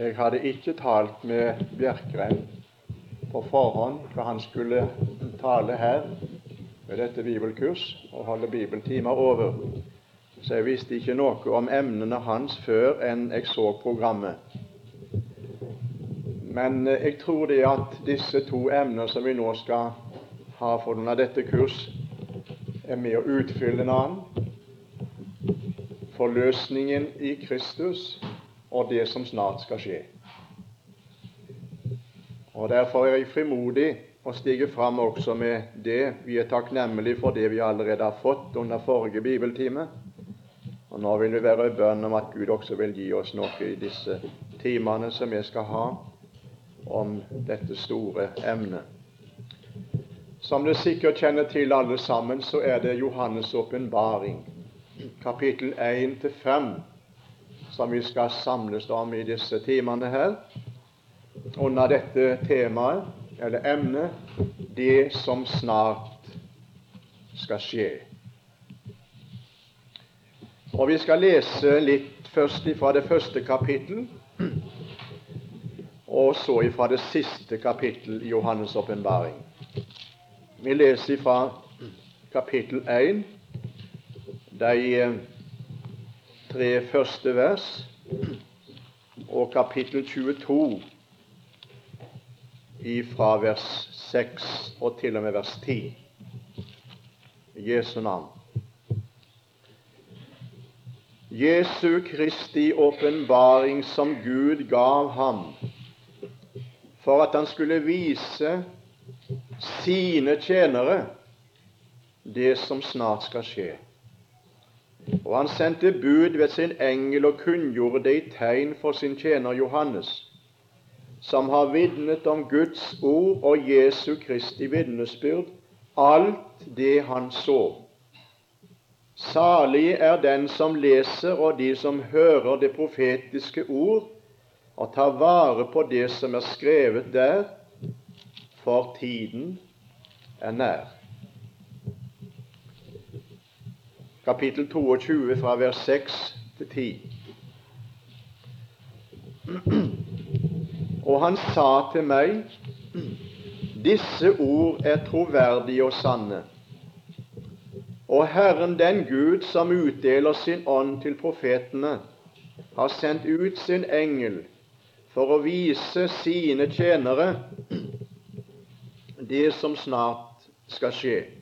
Jeg hadde ikke talt med Bjerkreim på forhånd hva han skulle tale her ved dette bibelkurs og holde bibeltimer over, så jeg visste ikke noe om emnene hans før enn jeg så programmet. Men eh, jeg tror det at disse to emner som vi nå skal ha for noen av dette kurs, er med å utfylle en annen. Forløsningen i Kristus og det som snart skal skje. Og Derfor er jeg frimodig og stiger fram også med det. Vi er takknemlige for det vi allerede har fått under forrige bibeltime. Og nå vil vi være i bønn om at Gud også vil gi oss noe i disse timene som vi skal ha om dette store emnet. Som dere sikkert kjenner til alle sammen, så er det Johannes' åpenbaring, kapittel 1-5, som vi skal samles om i disse timene her, under dette temaet, eller emnet, 'Det som snart skal skje'. Og Vi skal lese litt først fra det første kapittel, og så fra det siste kapittel i Johannes' åpenbaring. Vi leser fra kapittel 1, de tre første vers og kapittel 22 fra vers 6 og til og med vers 10. Jesu navn. Jesu Kristi åpenbaring som Gud gav ham for at han skulle vise sine tjenere det som snart skal skje. Og han sendte bud ved sin engel og kunngjorde det i tegn for sin tjener Johannes, som har vitnet om Guds ord og Jesu Kristi vitnesbyrd, alt det han så. Salig er den som leser, og de som hører det profetiske ord, og tar vare på det som er skrevet der, for tiden er nær. Kapittel 22 fra vers 6 til 10. Og han sa til meg, disse ord er troverdige og sanne. Og Herren den Gud som utdeler sin ånd til profetene, har sendt ut sin engel for å vise sine tjenere det som snart skal skje.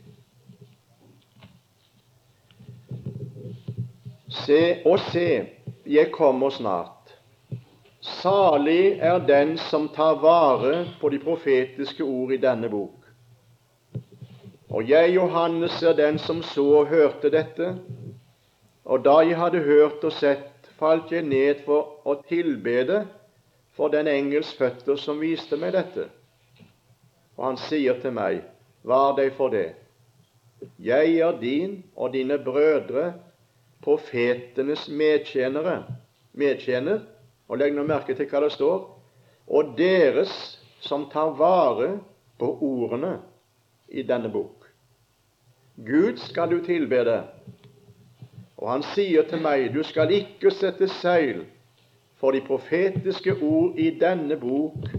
Se og se, jeg kommer snart. Salig er den som tar vare på de profetiske ord i denne bok. Og jeg, Johannes, er den som så og hørte dette. Og da jeg hadde hørt og sett, falt jeg ned for å tilbede for den engels føtter som viste meg dette. Og han sier til meg, var deg for det. Jeg er din og dine brødre profetenes medtjenere, medtjener, og legg nå merke til hva det står, og deres som tar vare på ordene i denne bok. Gud skal du tilbede, og han sier til meg, du skal ikke sette seil for de profetiske ord i denne bok,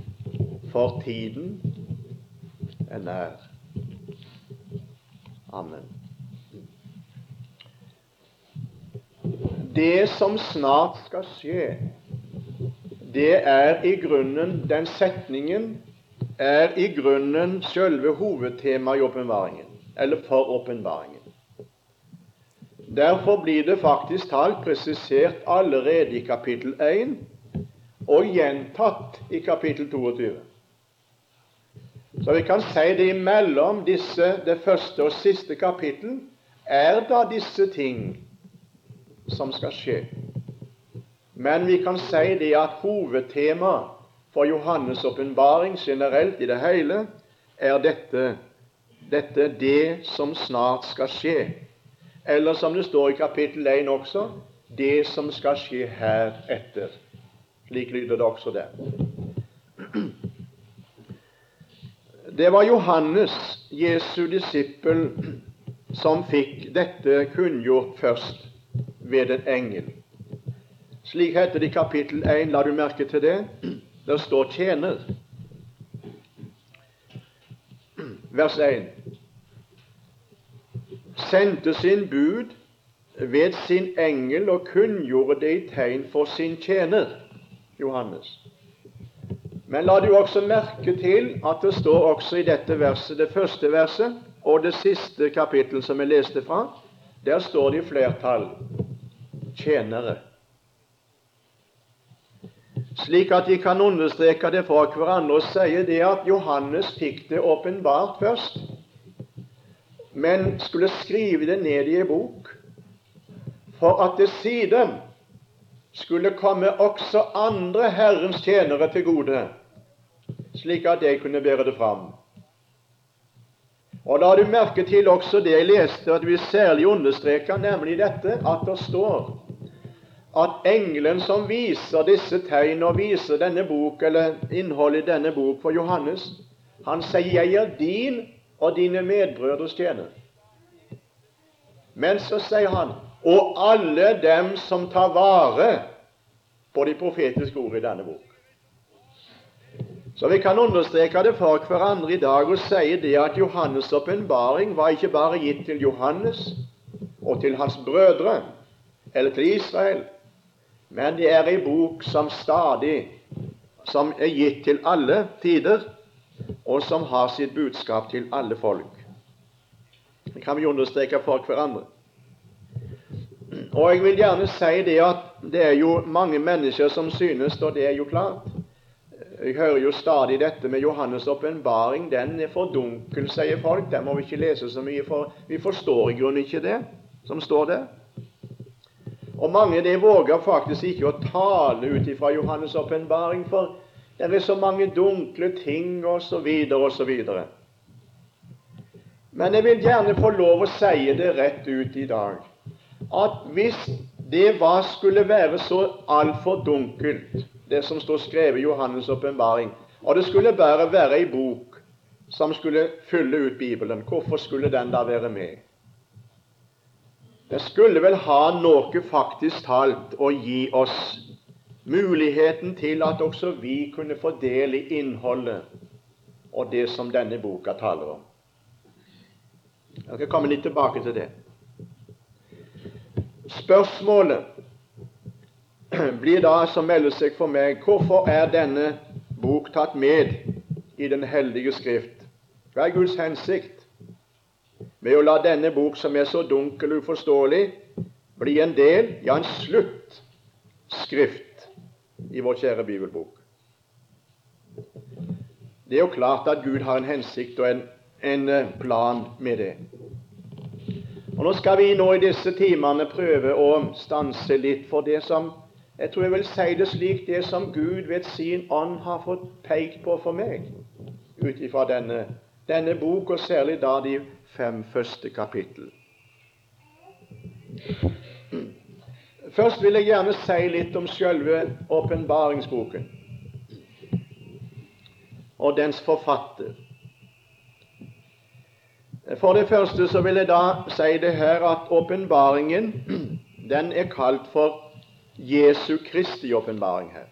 for tiden er nær. Amen. Det som snart skal skje, det er i grunnen Den setningen er i grunnen selve hovedtemaet i åpenbaringen, eller for åpenbaringen. Derfor blir det faktisk talt presisert allerede i kapittel 1 og gjentatt i kapittel 22. Så vi kan si det imellom disse, det første og siste kapittel er da disse ting som skal skje. Men vi kan si det at hovedtemaet for Johannes' åpenbaring generelt i det hele er dette, dette det som snart skal skje. Eller som det står i kapittel 1 også det som skal skje heretter. Slik lyder det også der. Det var Johannes, Jesu disippel, som fikk dette kunngjort først ved en engel, Slik heter det i kapittel 1. La du merke til det? Der står 'tjener'. Vers 1. Sendte sin bud ved sin engel og kunngjorde det i tegn for sin tjener. Johannes. Men la du også merke til at det står også i dette verset, det første verset og det siste kapittel som jeg leste fra, der står det i flertall tjenere. Slik at de kan understreke det for hverandre og si det at Johannes fikk det åpenbart først, men skulle skrive det ned i en bok for at det siden skulle komme også andre Herrens tjenere til gode, slik at de kunne bære det fram. Og La du merke til også det jeg leste, at vi særlig understreker, nemlig dette at det står at engelen som viser disse tegn og viser denne bok, eller innholdet i denne bok for Johannes, han sier 'Jeg er din og dine medbrødres tjener'. Men så sier han 'og alle dem som tar vare på de profetiske ord i denne bok'. Så vi kan understreke det for hverandre i dag og si det at Johannes' åpenbaring var ikke bare gitt til Johannes og til hans brødre eller til Israel, men det er ei bok som stadig som er gitt til alle tider, og som har sitt budskap til alle folk. Det kan vi understreke for hverandre. Og jeg vil gjerne si det at det er jo mange mennesker som synes, og det er jo klart Jeg hører jo stadig dette med Johannes' åpenbaring. Den er for dunkel, sier folk. Den må vi ikke lese så mye, for vi forstår i grunnen ikke det som står der. Og mange de våger faktisk ikke å tale ut ifra Johannes' åpenbaring, for det er så mange dunkle ting osv. osv. Men jeg vil gjerne få lov å si det rett ut i dag at hvis det var, skulle være så altfor dunkelt, det som står skrevet i Johannes' åpenbaring, og det skulle bare være ei bok som skulle fylle ut Bibelen, hvorfor skulle den da være med? Det skulle vel ha noe faktisk talt å gi oss muligheten til at også vi kunne få del i innholdet og det som denne boka taler om. Jeg skal komme litt tilbake til det. Spørsmålet blir da som melder seg for meg hvorfor er denne bok tatt med i Den hellige skrift? Hva er Guds hensikt med å la denne bok, som er så dunkel og uforståelig, bli en del, ja, en sluttskrift i vår kjære bibelbok? Det er jo klart at Gud har en hensikt og en, en eh, plan med det. Og Nå skal vi nå i disse timene prøve å stanse litt for det som jeg tror jeg vil si det slik det som Gud ved sin ånd har fått pekt på for meg ut ifra denne, denne bok, og særlig da de fem første kapittel. Først vil jeg gjerne si litt om selve åpenbaringsboken og dens forfatter. For det første så vil jeg da si det her at åpenbaringen den er kalt for Jesu Kristi åpenbaring her.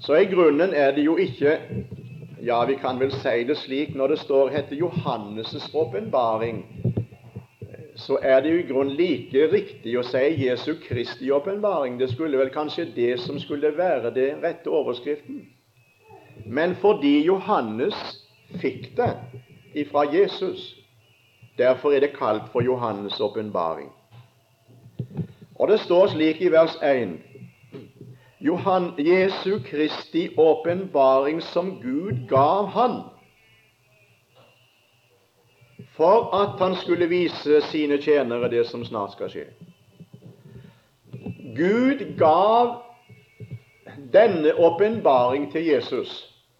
Så i grunnen er det jo ikke Ja, vi kan vel si det slik når det står heter Johannes' åpenbaring, så er det jo i grunnen like riktig å si Jesu Kristi åpenbaring. Det skulle vel kanskje det som skulle være det rette overskriften. Men fordi Johannes fikk det, ifra Jesus. Derfor er det kalt for Johannes' åpenbaring. Og det står slik i vers 1 Johan, Jesu Kristi åpenbaring som Gud gav han for at han skulle vise sine tjenere det som snart skal skje. Gud gav denne åpenbaring til Jesus,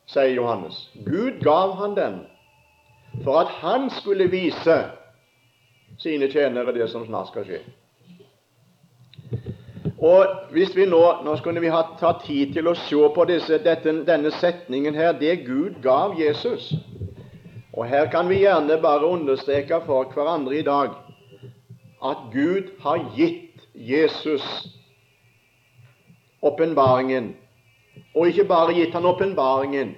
sier Johannes. Gud gav han den for at han skulle vise sine tjenere det som snart skal skje. Og hvis vi Nå nå skulle vi ha tatt tid til å se på disse, dette, denne setningen her det Gud gav Jesus. Og Her kan vi gjerne bare understreke for hverandre i dag at Gud har gitt Jesus åpenbaringen. Og ikke bare gitt han åpenbaringen,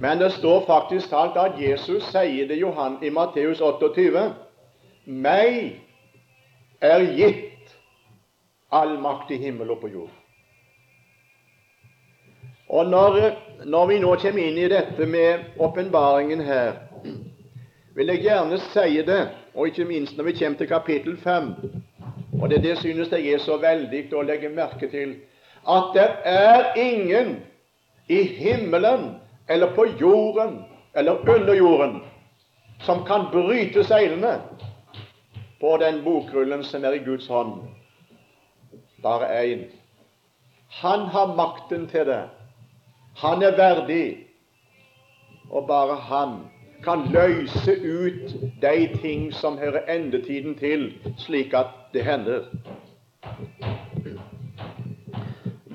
men det står faktisk talt at Jesus sier det Johan i Matteus 28 meg er gitt all makt i himmel og på jord. Og når, når, vi nå kommer inn i dette med åpenbaringen her, vil jeg gjerne si det, og ikke minst når vi kommer til kapittel 5. Og det, det synes jeg er så veldig å legge merke til, at det er ingen i himmelen eller på jorden eller under jorden som kan bryte seilene på den bokrullen som er i Guds hånd. Bare én. Han har makten til det. Han er verdig, og bare han kan løse ut de ting som hører endetiden til, slik at det hender.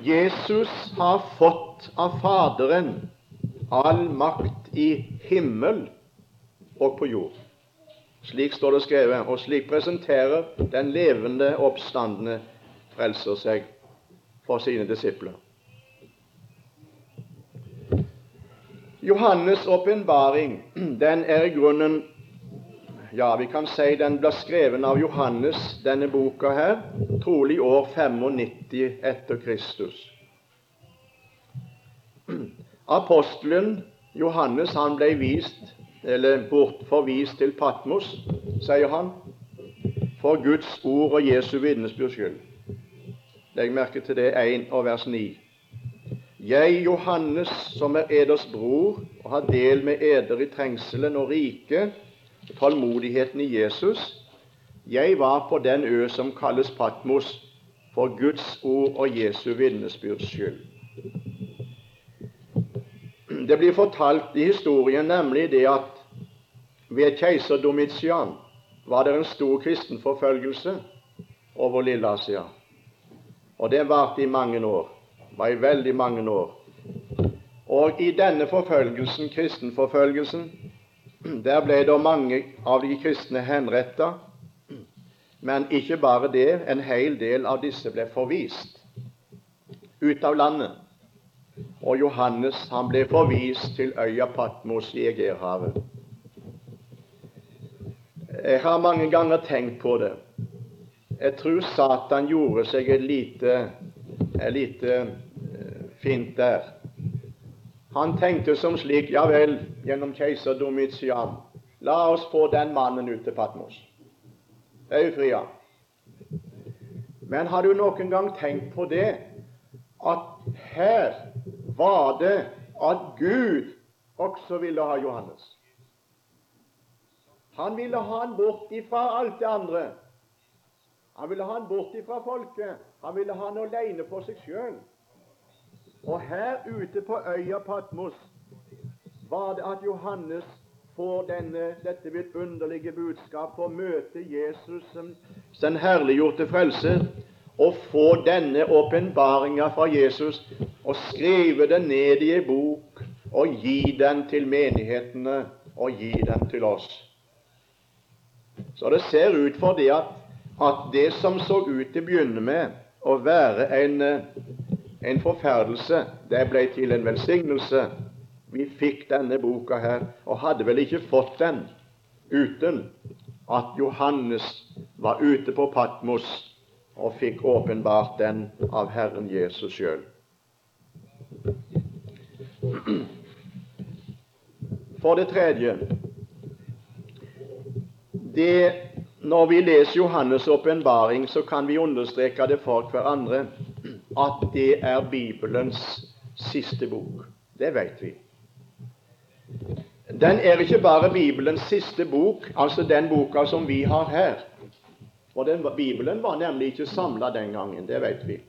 Jesus har fått av Faderen all makt i himmel og på jord. Slik står det skrevet, og slik presenterer den levende, oppstandende frelser seg for sine disipler. Johannes' åpenbaring er i grunnen Ja, vi kan si den ble skrevet av Johannes, denne boka her, trolig år 95 etter Kristus. Apostelen Johannes han ble vist, eller bortforvist til Patmos, sier han, for Guds ord og Jesu vitnesbyrds skyld. Legg merke til det 1 og vers 9. Jeg, Johannes, som er eders bror og har del med eder i trengselen og riket, tålmodigheten i Jesus, jeg var på den ø som kalles Patmos, for Guds ord og Jesu vitnesbyrds skyld. Det blir fortalt i historien nemlig det at ved keiser Domitian var det en stor kristenforfølgelse over Lille-Asia. Og det varte i mange år var i veldig mange år. Og i denne forfølgelsen, kristenforfølgelsen, der ble det mange av de kristne henretta. Men ikke bare det, en hel del av disse ble forvist ut av landet. Og Johannes han ble forvist til øya Patmos i Egerhavet. Jeg har mange ganger tenkt på det. Jeg tror Satan gjorde seg et lite, et lite fint der. Han tenkte som slik Ja vel, gjennom keiser Domitian, la oss få den mannen ut til Patmos. Eufria. Men har du noen gang tenkt på det at her var det at Gud også ville ha Johannes? Han ville ha han bort ifra alt det andre. Han ville ha han bort ifra folket. Han ville ha han alene for seg sjøl. Og her ute på øya Patmos var det at Johannes får denne, dette vidunderlige budskap, får møte Jesus som den herliggjorte frelser, og få denne åpenbaringa fra Jesus og skrive den ned i ei bok og gi den til menighetene og gi den til oss. Så det ser ut for det at, at det som så ut til å begynne med å være en en forferdelse, det ble til en velsignelse. Vi fikk denne boka her, og hadde vel ikke fått den uten at Johannes var ute på Patmos og fikk åpenbart den av Herren Jesus sjøl. For det tredje det, Når vi leser Johannes' åpenbaring, så kan vi understreke det for hverandre at det er Bibelens siste bok. Det vet vi. Den er ikke bare Bibelens siste bok, altså den boka som vi har her. For den, Bibelen var nemlig ikke samla den gangen, det vet vi.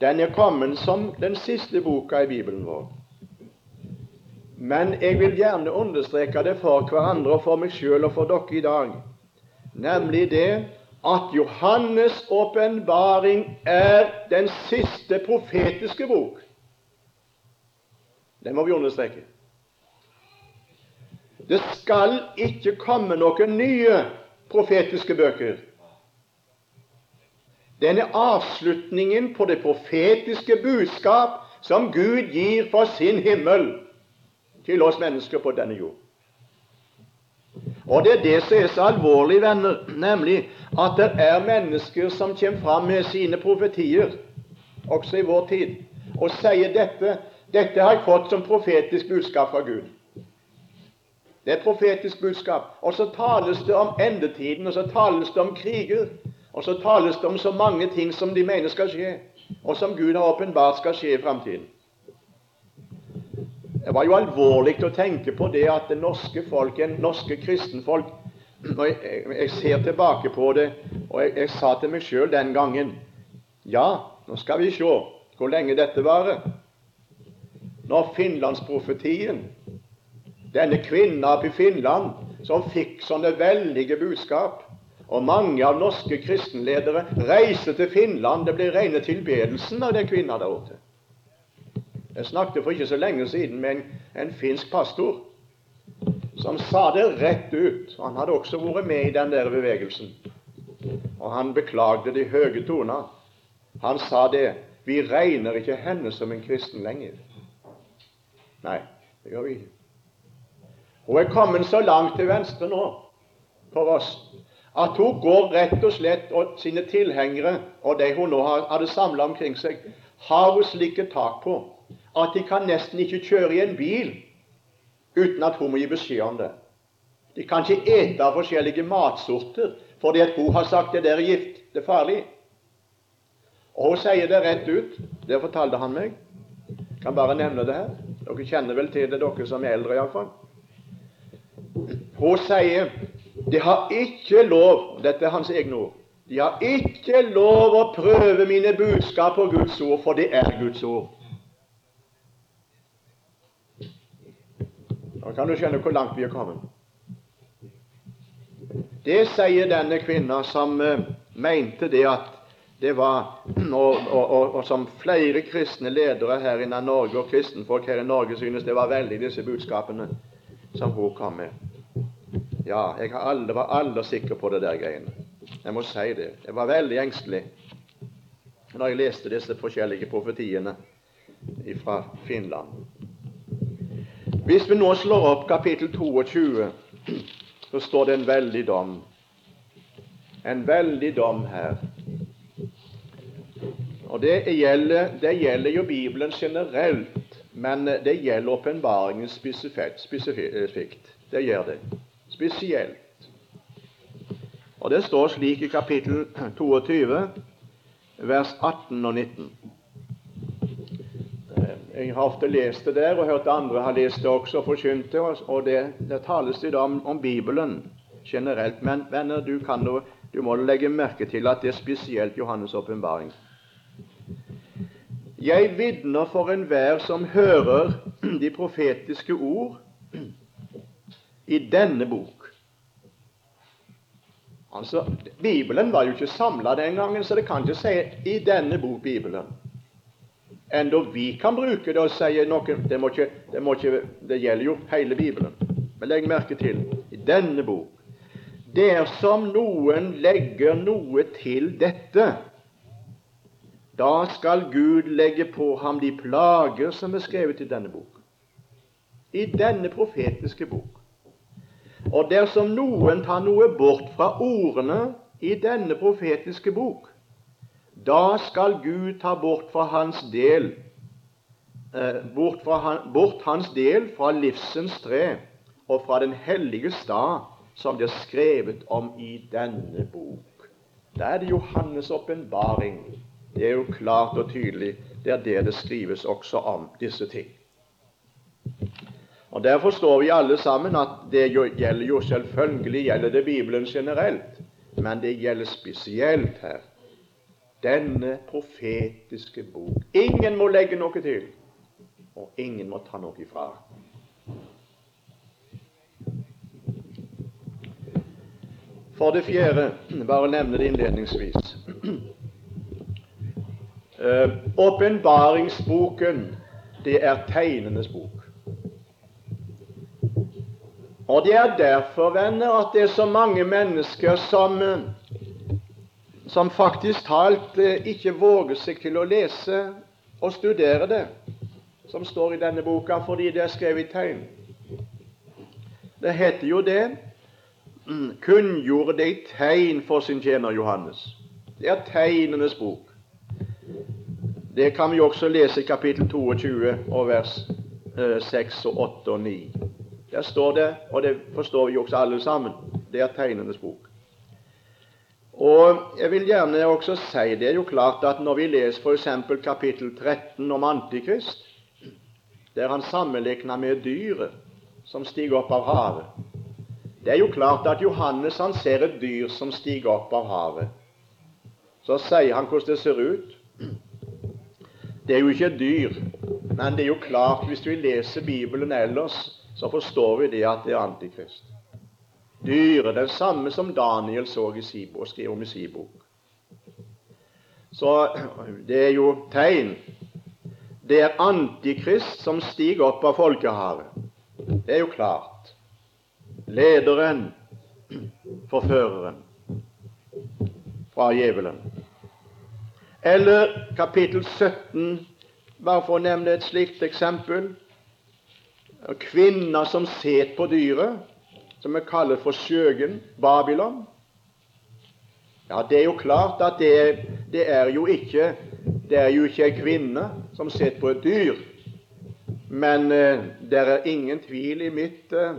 Den er kommet som den siste boka i Bibelen vår. Men jeg vil gjerne understreke det for hverandre og for meg sjøl og for dere i dag, nemlig det at Johannes' åpenbaring er den siste profetiske bok. Det må vi understreke. Det skal ikke komme noen nye profetiske bøker. Denne avslutningen på det profetiske budskap som Gud gir for sin himmel til oss mennesker på denne jord. Og det er det som er så alvorlig, venner, nemlig at det er mennesker som kommer fram med sine profetier, også i vår tid, og sier dette dette har jeg fått som profetisk budskap fra Gud. Det er et profetisk budskap. Og så tales det om endetiden, og så tales det om kriger. Og så tales det om så mange ting som de mener skal skje, og som Gud har åpenbart skal skje i framtiden. Det var jo alvorlig å tenke på det at det norske folk, en norske kristenfolk og jeg, jeg, ser tilbake på det, og jeg, jeg sa til meg sjøl den gangen Ja, nå skal vi se hvor lenge dette varer. Når finlandsprofetien Denne kvinnen oppe i Finland som fikk sånne veldige budskap og mange av norske kristenledere reiste til Finland. Det ble rene tilbedelsen av den kvinna der ute. Jeg snakket for ikke så lenge siden med en, en finsk pastor som sa det rett ut. Han hadde også vært med i den der bevegelsen. Og han beklagde de høye toner. Han sa det. Vi regner ikke henne som en kristen lenger. Nei, det gjør vi ikke. Hun er kommet så langt til venstre nå for oss at hun går rett og slett og sine tilhengere og de hun nå hadde samla omkring seg, har hun slike tak på at de kan nesten ikke kjøre i en bil uten at hun må gi beskjed om det. De kan ikke ete av forskjellige matsorter fordi at hun har sagt det der er gift, det er farlig. Og hun sier det rett ut. Det fortalte han meg. Jeg kan bare nevne det her. Dere kjenner vel til det, dere som er eldre iallfall. Hun sier de har ikke lov Dette er hans egne ord. De har ikke lov å prøve mine budskap på Guds ord, for det er Guds ord. Nå kan du skjønne hvor langt vi er kommet. Det sier denne kvinna som uh, mente det at det var og, og, og, og, som flere kristne ledere her i Norge og kristenfolk her i Norge synes det var veldig, disse budskapene som hun kom med. Ja, jeg aldri, var aldri sikker på det der greiene. Jeg må si det. Jeg var veldig engstelig når jeg leste disse forskjellige profetiene fra Finland. Hvis vi nå slår opp kapittel 22, så står det en veldig dom. En veldig dom her. Og det gjelder, det gjelder, jo Bibelen generelt, men det gjelder åpenbaringen spesifikt. Det gjør det. Spesielt. Og Det står slik i kapittel 22, vers 18 og 19. Jeg har ofte lest det der og hørt andre har lest det også og forkynt det. og det, det tales det om, om Bibelen generelt. Men venner, du, kan, du må legge merke til at det er spesielt Johannes' åpenbaring. Jeg vitner for enhver som hører de profetiske ord i denne bok. Altså, Bibelen var jo ikke samla den gangen, så det kan ikke si 'i denne bok Bibelen'. Enda vi kan bruke det og si noe det, må ikke, det, må ikke, det gjelder jo hele Bibelen. Men legg merke til i denne bok. Dersom noen legger noe til dette, da skal Gud legge på ham de plager som er skrevet i denne bok. I denne profetiske bok. Og dersom noen tar noe bort fra ordene i denne profetiske bok, da skal Gud ta bort fra hans del eh, bort, fra bort hans del fra livsens tre og fra den hellige stad som det er skrevet om i denne bok. Da er det Johannes' åpenbaring det er jo klart og tydelig. Det er det det skrives også om disse ting. Og Der forstår vi alle sammen at det gjelder jo selvfølgelig gjelder det Bibelen generelt, men det gjelder spesielt her. Denne profetiske bok. Ingen må legge noe til, og ingen må ta noe ifra. For det fjerde, bare nevne det innledningsvis Åpenbaringsboken, uh, det er tegnenes bok. Og det er derfor, venner, at det er så mange mennesker som, som faktisk talt eh, ikke våger seg til å lese og studere det som står i denne boka, fordi det er skrevet i tegn. Det heter jo det mm, kunngjorde det i tegn for sin tjener Johannes. Det er tegnenes bok. Det kan vi også lese i kapittel 22 og vers 6 og 8 og 9. Der står det, og det forstår vi også alle sammen, det er tegnenes bok. Og Jeg vil gjerne også si det er jo klart at når vi leser f.eks. kapittel 13 om Antikrist, der han sammenligner med dyret som stiger opp av havet Det er jo klart at Johannes han ser et dyr som stiger opp av havet. Så sier han hvordan det ser ut. Det er jo ikke et dyr, men det er jo klart hvis vi leser Bibelen ellers, så forstår vi det at det er Antikrist. Dyret, den samme som Daniel så i Sibo, og skrev om i Sibo. Så det er jo tegn. Det er Antikrist som stiger opp av folkehavet. Det er jo klart. Lederen, forføreren fra djevelen. Eller kapittel 17, bare for å nevne et slikt eksempel. Kvinner som set på dyret som vi kaller for skjøgen, Babylon. Ja, Det er jo klart at det, det er jo ikke det er jo ikke ei kvinne som sitter på et dyr. Men eh, det er ingen tvil i mitt, eh,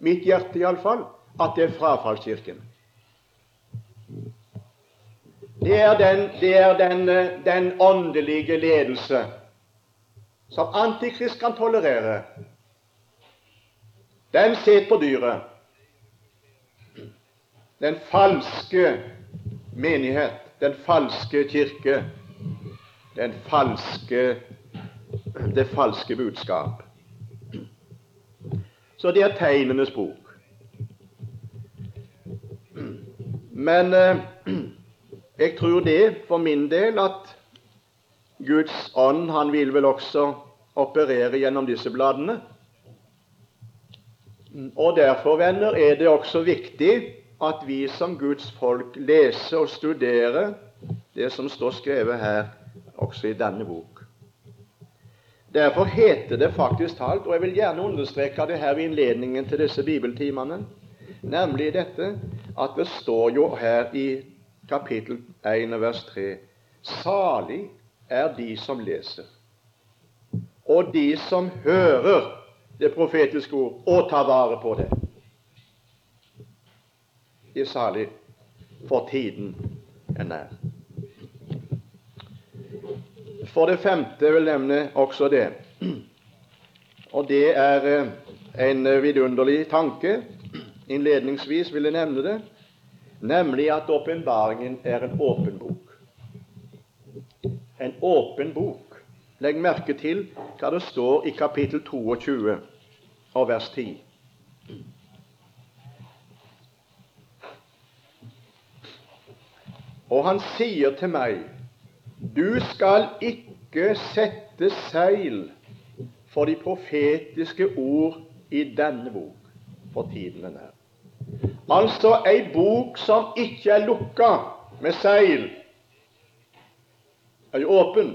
mitt hjerte iallfall at det er frafallskirken. Det er den, det er den, eh, den åndelige ledelse som Antikrist kan tolerere. Den sitter på dyret den falske menighet, den falske kirke, den falske, det falske budskap. Så det er tegnenes bok. Men eh, jeg tror det for min del at Guds ånd han vil vel også operere gjennom disse bladene. Og derfor, venner, er det også viktig at vi som Guds folk leser og studerer det som står skrevet her, også i denne bok. Derfor heter det faktisk talt, og jeg vil gjerne understreke det her ved innledningen til disse bibeltimene, nemlig dette at det står jo her i kapittel 1 vers 3 Salig er de som leser, og de som hører det profetiske ord, og tar vare på det er salig, for tiden er nær. For det femte vil jeg nevne også det, og det er eh, en vidunderlig tanke. Innledningsvis vil jeg nevne det, nemlig at åpenbaringen er en åpen bok. En åpen bok. Legg merke til hva det står i kapittel 22 og vers 10. Og han sier til meg, du skal ikke sette seil for de profetiske ord i denne bok, for tiden er. Altså ei bok som ikke er lukka med seil, er jo åpen.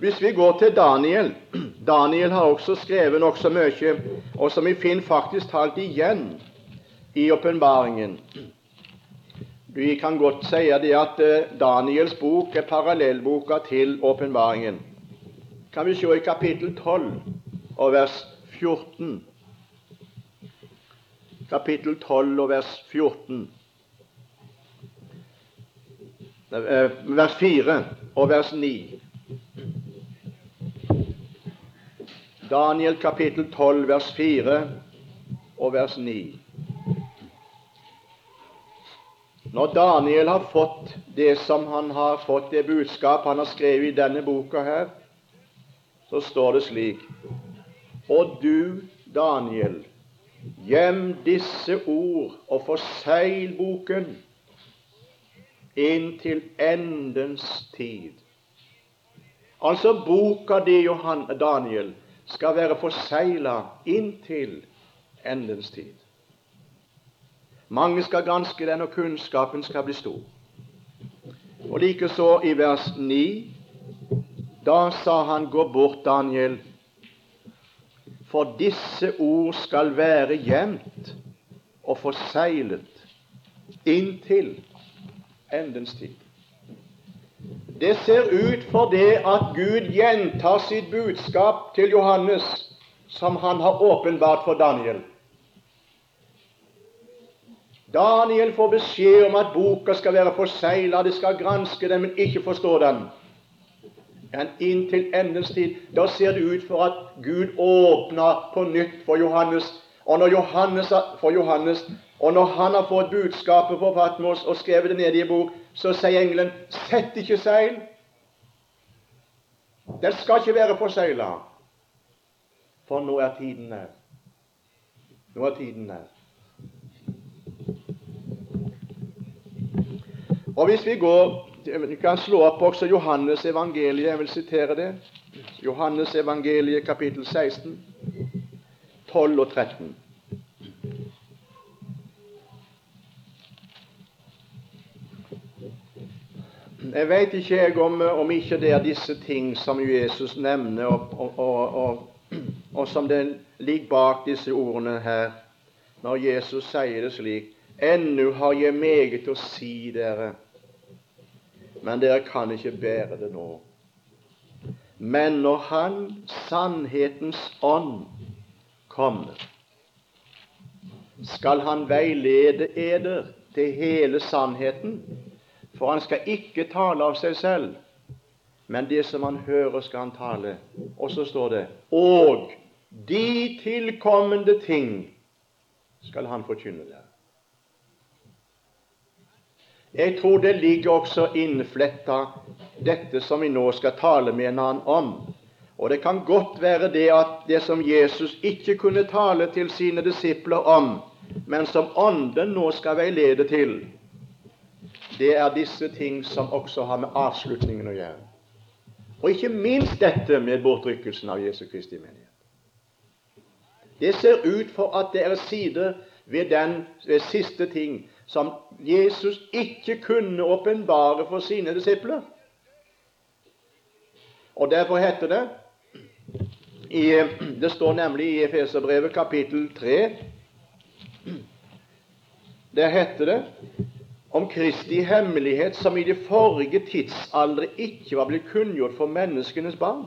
Hvis vi går til Daniel Daniel har også skrevet nokså mye, og som vi finner faktisk talt igjen i åpenbaringen. Vi kan godt si det at eh, Daniels bok er parallellboka til åpenbaringen. Kan vi se i kapittel 12 og vers 14. Kapittel 12 og vers 14. Eh, vers 4 og vers 9. Daniel kapittel 12 vers 4 og vers 9. Når Daniel har fått det som han har fått, det budskap han har skrevet i denne boka her, så står det slik Og du, Daniel, gjem disse ord og forsegl boken inntil endens tid. Altså boka di, Johan, Daniel, skal være forsegla inntil endens tid. Mange skal granske den, og kunnskapen skal bli stor. Og likeså i vers 9. Da sa han, gå bort, Daniel, for disse ord skal være gjemt og forseglet inntil endens tid. Det ser ut for det at Gud gjentar sitt budskap til Johannes, som han har åpenbart for Daniel. Daniel får beskjed om at boka skal være forsegla, de skal granske den, men ikke forstå den. Men inntil endens tid, da ser det ut for at Gud åpner på nytt for Johannes. Og når Johannes, for Johannes, og når han har fått budskapet på Patmos og skrevet det ned i bok, så sier engelen, sett ikke seil. Den skal ikke være forsegla. For nå er tiden nær. Nå er tiden nær. Og hvis vi går Vi kan slå opp også Johannes evangeliet. Jeg vil sitere det. Johannes evangeliet kapittel 16, 12 og 13. Jeg vet ikke jeg om, om ikke det er disse ting som Jesus nevner, og, og, og, og, som det ligger bak disse ordene her, når Jesus sier det slik Ennu har jeg meget å si dere, men dere kan ikke bære det nå. Men når Han, sannhetens ånd, kommer, skal Han veilede eder til hele sannheten for han skal ikke tale av seg selv, men det som han hører, skal han tale. Og så står det Og de tilkommende ting skal han forkynne der. Jeg tror det ligger også innfletta dette som vi nå skal tale med en annen om. Og det kan godt være det at det som Jesus ikke kunne tale til sine disipler om, men som Ånden nå skal veilede til, det er disse ting som også har med avslutningen å gjøre. Og ikke minst dette med bortrykkelsen av Jesu Kristi menighet. Det ser ut for at det er sider ved den ved siste ting som Jesus ikke kunne åpenbare for sine disipler. Og Derfor heter det i, Det står nemlig i Efeserbrevet kapittel 3 Der heter det om Kristi hemmelighet som i de forrige tidsaldre ikke var blitt kunngjort for menneskenes barn.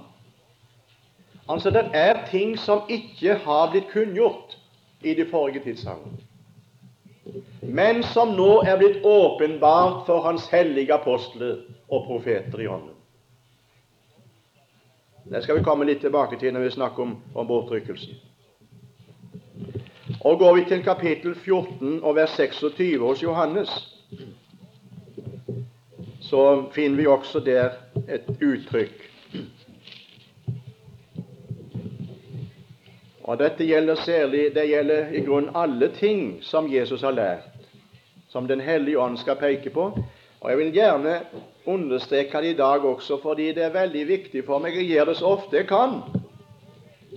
Altså, det er ting som ikke har blitt kunngjort i de forrige tidsaldre, men som nå er blitt åpenbart for Hans hellige apostler og profeter i ånden. Det skal vi komme litt tilbake til når vi snakker om, om bortrykkelsen. Og Går vi til kapittel 14 og vers 26 hos Johannes, så finner vi også der et uttrykk. Og Dette gjelder særlig det gjelder i grunnen alle ting som Jesus har lært, som Den hellige ånd skal peke på. Og Jeg vil gjerne understreke det i dag også, fordi det er veldig viktig for meg. Jeg gjør det så ofte jeg kan.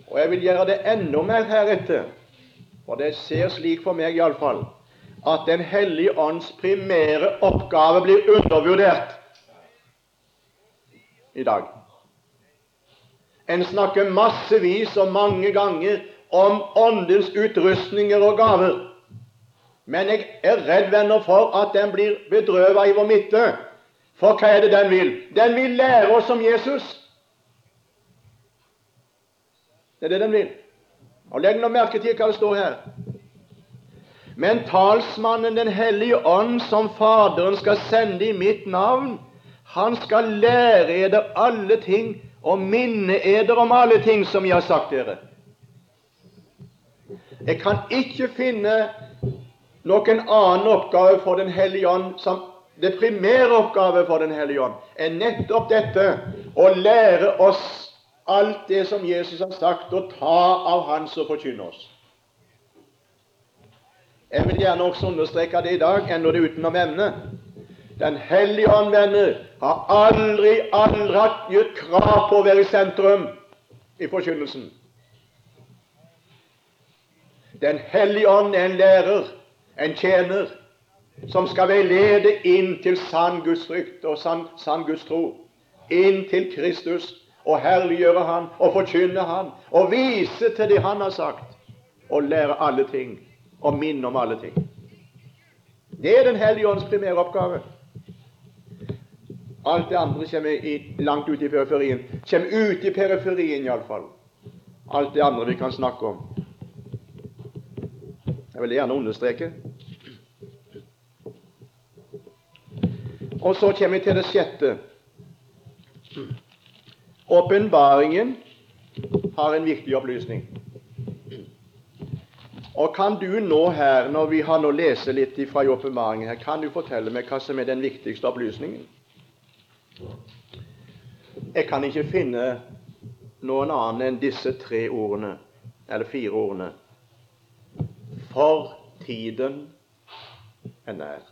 Og jeg vil gjøre det enda mer heretter. For det ser slik for meg iallfall at Den hellige ånds primære oppgave blir undervurdert i dag. En snakker massevis og mange ganger om åndens utrustninger og gaver. Men jeg er redd, venner, for at den blir bedrøvet i vår midte. For hva er det den vil? Den vil lære oss om Jesus. Det er det den vil. Og Legg nå merke til hva det står her. Men talsmannen Den hellige ånd, som Faderen skal sende i mitt navn, han skal lære dere alle ting og minne eder om alle ting som jeg har sagt dere. Jeg kan ikke finne noen annen oppgave for Den hellige ånd som det primære oppgave for Den hellige ånd er nettopp dette å lære oss alt det som Jesus har sagt, og ta av Hans og forkynne oss. Jeg vil gjerne også understreke det i dag, enda det er utenom emne. Den hellige ånd, venner, har aldri, aldri gitt krav på å være i sentrum i forkynnelsen. Den hellige ånd er en lærer, en tjener som skal veilede inn til sann Guds frykt og sann, sann Guds tro, inn til Kristus og herliggjøre Han og forkynne Han og vise til det Han har sagt, og lære alle ting og minne om alle ting. Det er Den hellige ånds primære oppgave. Alt det andre kommer i, langt ut i periferien. Kommer ut i periferien, iallfall. Alt det andre vi kan snakke om. Jeg vil gjerne understreke. Og så kommer vi til det sjette. Åpenbaringen har en viktig opplysning. Og kan du nå her, når vi har nå lest litt fra åpenbaringen her, kan du fortelle meg hva som er den viktigste opplysningen? Jeg kan ikke finne noen annen enn disse tre ordene, eller fire ordene. For tiden er nær.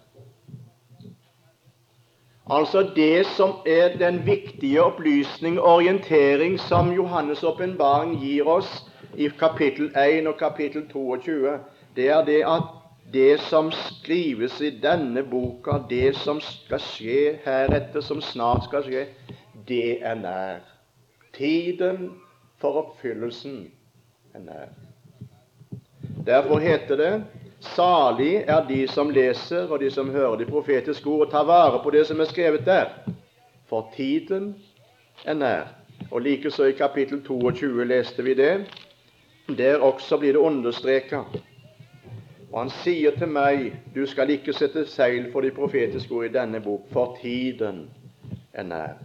Altså det som er den viktige opplysning orientering som Johannes' åpenbaring gir oss i kapittel 1 og kapittel 22, det er det at det som skrives i denne boka, det som skal skje heretter, som snart skal skje, det er nær. Tiden for oppfyllelsen er nær. Derfor heter det Salig er de som leser, og de som hører de profetiske ord, og tar vare på det som er skrevet der. For tiden er nær. Og likeså i kapittel 22 leste vi det. Der også blir det understreka og han sier til meg, du skal ikke sette seil for de profetiske ord i denne bok, for tiden er nær.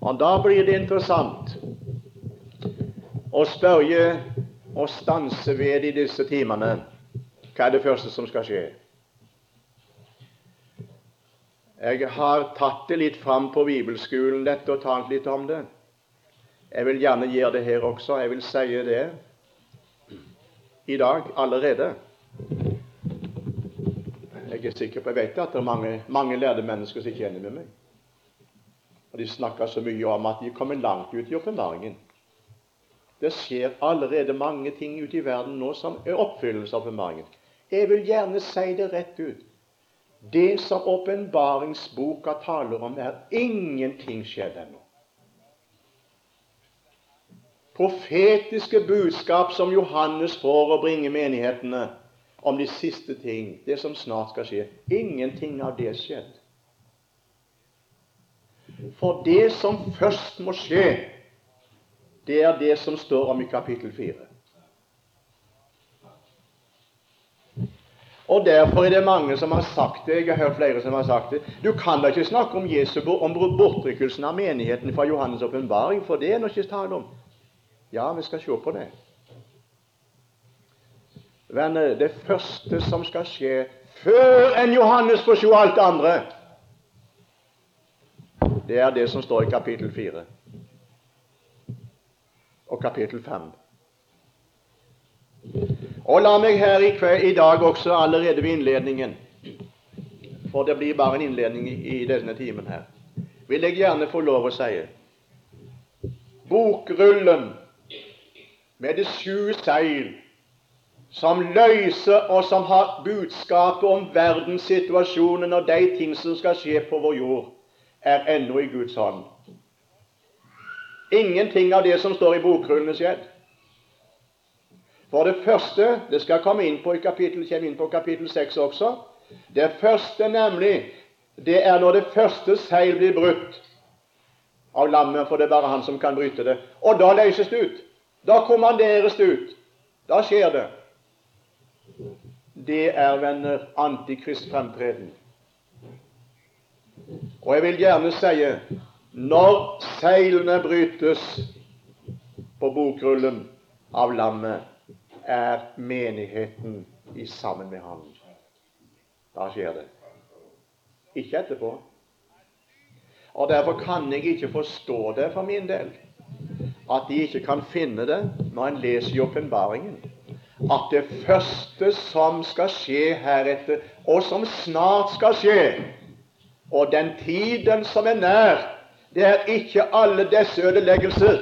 Og Da blir det interessant å spørre og stanse ved i disse timene hva er det første som skal skje. Jeg har tatt det litt fram på bibelskolen, dette, og talt litt om det. Jeg vil gjerne gjøre det her også. Jeg vil si det i dag allerede. Jeg er sikker på, jeg vet at det er mange, mange lærde mennesker som ikke er enig med meg. Og De snakker så mye om at de kommer langt ut i åpenbaringen. Det skjer allerede mange ting ute i verden nå som er oppfyllelse av åpenbaringen. Jeg vil gjerne si det rett ut. Det som åpenbaringsboka taler om, er ingenting skjedd ennå profetiske budskap som Johannes får å bringe menighetene om de siste ting, det som snart skal skje. Ingenting av det skjedde. For det som først må skje, det er det som står om i kapittel 4. Og Derfor er det mange som har sagt det. Jeg har hørt flere som har sagt det. Du kan da ikke snakke om Jesu om bortrykkelsen av menigheten fra Johannes' åpenbaring, for det er det ikke tale om. Ja, vi skal se på det. Venner, det første som skal skje før en Johannes får se alt det andre, det er det som står i kapittel 4 og kapittel 5. Og la meg her i, kveld, i dag også allerede ved innledningen, for det blir bare en innledning i denne timen her, vil jeg gjerne få lov å si bokrullen med de sju seil, som løser og som har budskapet om verdenssituasjonen og de ting som skal skje på vår jord, er ennå i Guds hånd. Ingenting av det som står i bokrullene, skjedd. For det første Det skal komme inn på i kapittel, kommer inn på kapittel 6 også. Det første, nemlig, det er når det første seil blir brutt av lammet, for det er bare han som kan bryte det. Og da løses det ut. Da kommanderes det ut. Da skjer det. Det er, venner, antikrist fremtreden. Og jeg vil gjerne si når seilene brytes på bokrullen av lammet, er menigheten i sammen med ham. Da skjer det. Ikke etterpå. Og Derfor kan jeg ikke forstå det for min del at de ikke kan finne det når en leser i åpenbaringen. At det første som skal skje heretter, og som snart skal skje, og den tiden som er nær, det er ikke alle disse ødeleggelser.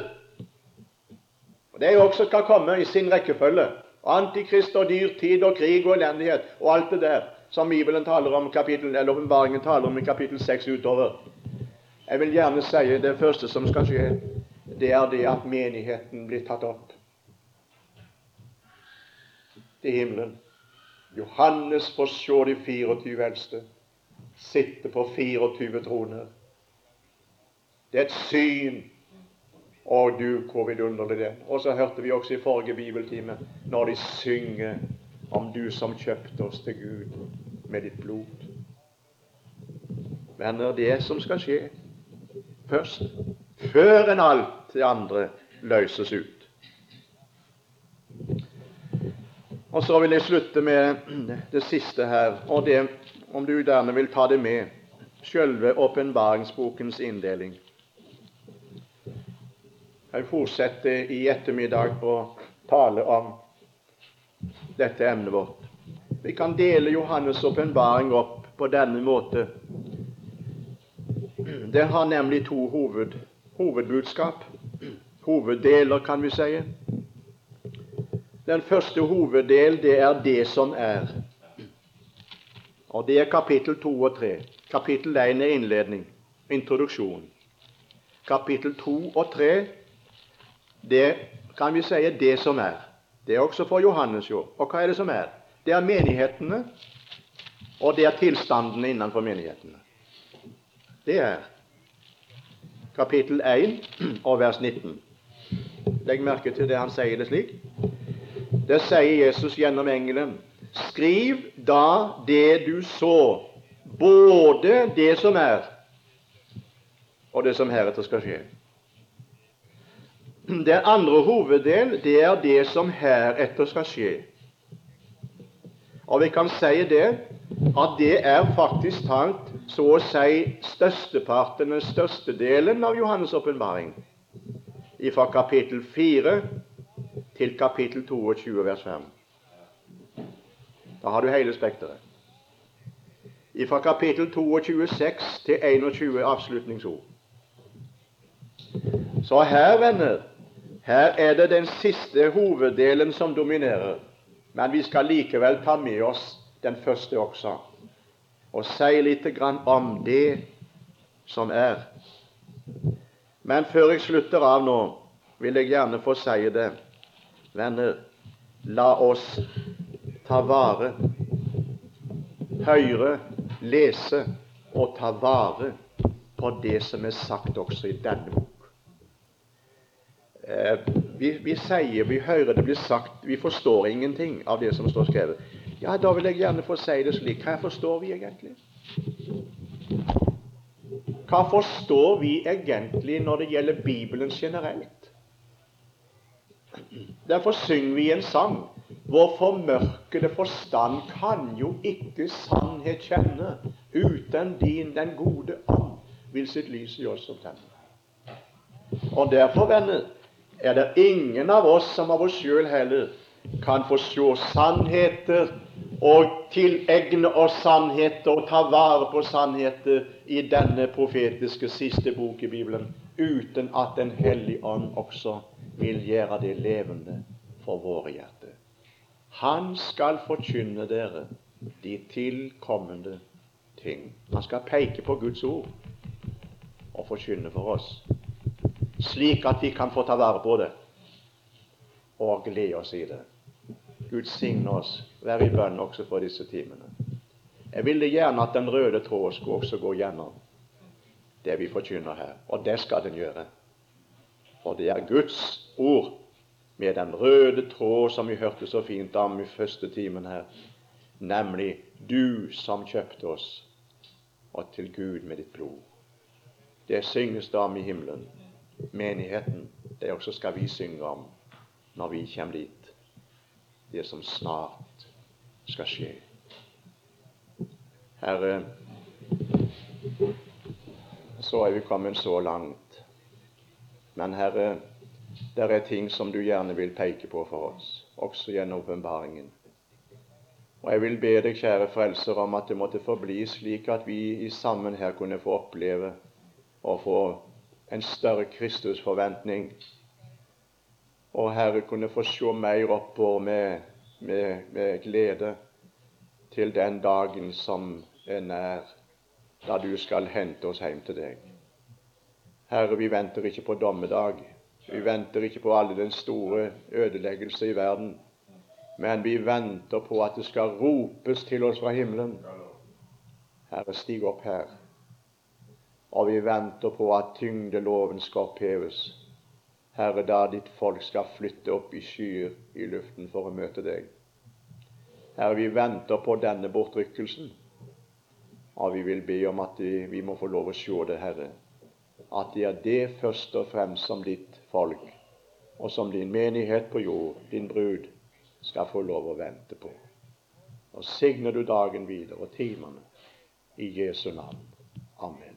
Og Det er jo også skal komme i sin rekkefølge. Antikrist og dyrtid og krig og elendighet og alt det der som Bibelen taler om, kapittel, eller åpenbaringen taler om i kapittel 6 utover. Jeg vil gjerne si det første som skal skje, det er det at menigheten blir tatt opp til himmelen. Johannes får se de 24 eldste sitte på 24 troner. Det er et syn. Og du, hvor vidunderlig det er. Og så hørte vi også i forrige bibeltime når de synger om du som kjøpte oss til Gud med ditt blod. Venner, det som skal skje først, før enn alt det andre løses ut. Og så vil jeg slutte med det siste her, og det, om du dermed vil ta det med, selve åpenbaringsbokens inndeling. Jeg fortsetter i ettermiddag å tale om dette emnet vårt. Vi kan dele Johannes' åpenbaring opp på denne måte. Det har nemlig to hoved, hovedbudskap. Hoveddeler, kan vi si. Den første hoveddel, det er det som er. Og det er kapittel 2 og 3. Kapittel 1 er innledning, introduksjon. Kapittel 2 og 3, det kan vi si det som er. Det er også for Johannes, jo. Og hva er det som er? Det er menighetene, og det er tilstandene innenfor menighetene. Det er kapittel 1 og vers 19. Legg merke til det han sier det slik. Det sier Jesus gjennom engelen. Skriv da det du så, både det som er, og det som heretter skal skje. Den andre hoveddel, det er det som heretter skal skje. Og vi kan si det at det er faktisk talt så å si størsteparten, den største delen av Johannes' åpenbaring, fra kapittel 4 til kapittel 22, vers 5. Da har du hele spekteret. Fra kapittel 22, 6 til 21 avslutningsord. Så her, venner, her er det den siste hoveddelen som dominerer. Men vi skal likevel ta med oss den første også, og si litt om det som er. Men før jeg slutter av nå, vil jeg gjerne få si det Venner, la oss ta vare, høre, lese og ta vare på det som er sagt også i denne bok. Eh, vi, vi, sier, vi hører det blir sagt, vi forstår ingenting av det som står skrevet. Ja, da vil jeg gjerne få si det slik. Hva forstår vi egentlig? Hva forstår vi egentlig når det gjelder Bibelen generelt? Derfor synger vi en sang. Vår formørkede forstand kan jo ikke sannhet kjenne uten din, den gode ånd, vil sitt lys i oss tenne. Og derfor, venner, er det ingen av oss som av oss sjøl heller kan få se sannheter og tilegne oss sannheter og ta vare på sannheter i denne profetiske siste bok i Bibelen, uten at Den hellige ånd også vil gjøre det levende for våre hjerter. Han skal forkynne dere de tilkommende ting. Han skal peke på Guds ord og forkynne for oss, slik at vi kan få ta vare på det og glede oss i det. Gud signe oss. Vær i bønn også for disse timene. Jeg ville gjerne at den røde tråd skulle også gå gjennom det vi forkynner her, og det skal den gjøre. For det er Guds ord med den røde tråd som vi hørte så fint om i første timen her, nemlig du som kjøpte oss, og til Gud med ditt blod. Det synges det om i himmelen. Menigheten, det også skal vi synge om når vi kommer dit. Det som snart skal skje. Herre, så er vi kommet så langt men Herre, det er ting som du gjerne vil peke på for oss, også gjennom åpenbaringen. Og jeg vil be deg, kjære Frelser, om at det måtte forbli slik at vi i sammen her kunne få oppleve og få en større Kristusforventning. Og Herre kunne få se mer oppover med med, med glede til den dagen som er nær, da du skal hente oss hjem til deg. Herre, vi venter ikke på dommedag. Vi venter ikke på alle den store ødeleggelse i verden. Men vi venter på at det skal ropes til oss fra himmelen. Herre, stig opp her. Og vi venter på at tyngdeloven skal oppheves. Herre, da ditt folk skal flytte opp i skyer i luften for å møte deg. Herre, vi venter på denne bortrykkelsen. Og vi vil be om at vi må få lov å se det, Herre. At det er det først og fremst som ditt folk, og som din menighet på jord, din brud, skal få lov å vente på. Og signer du dagen videre og timene i Jesu navn. Amen.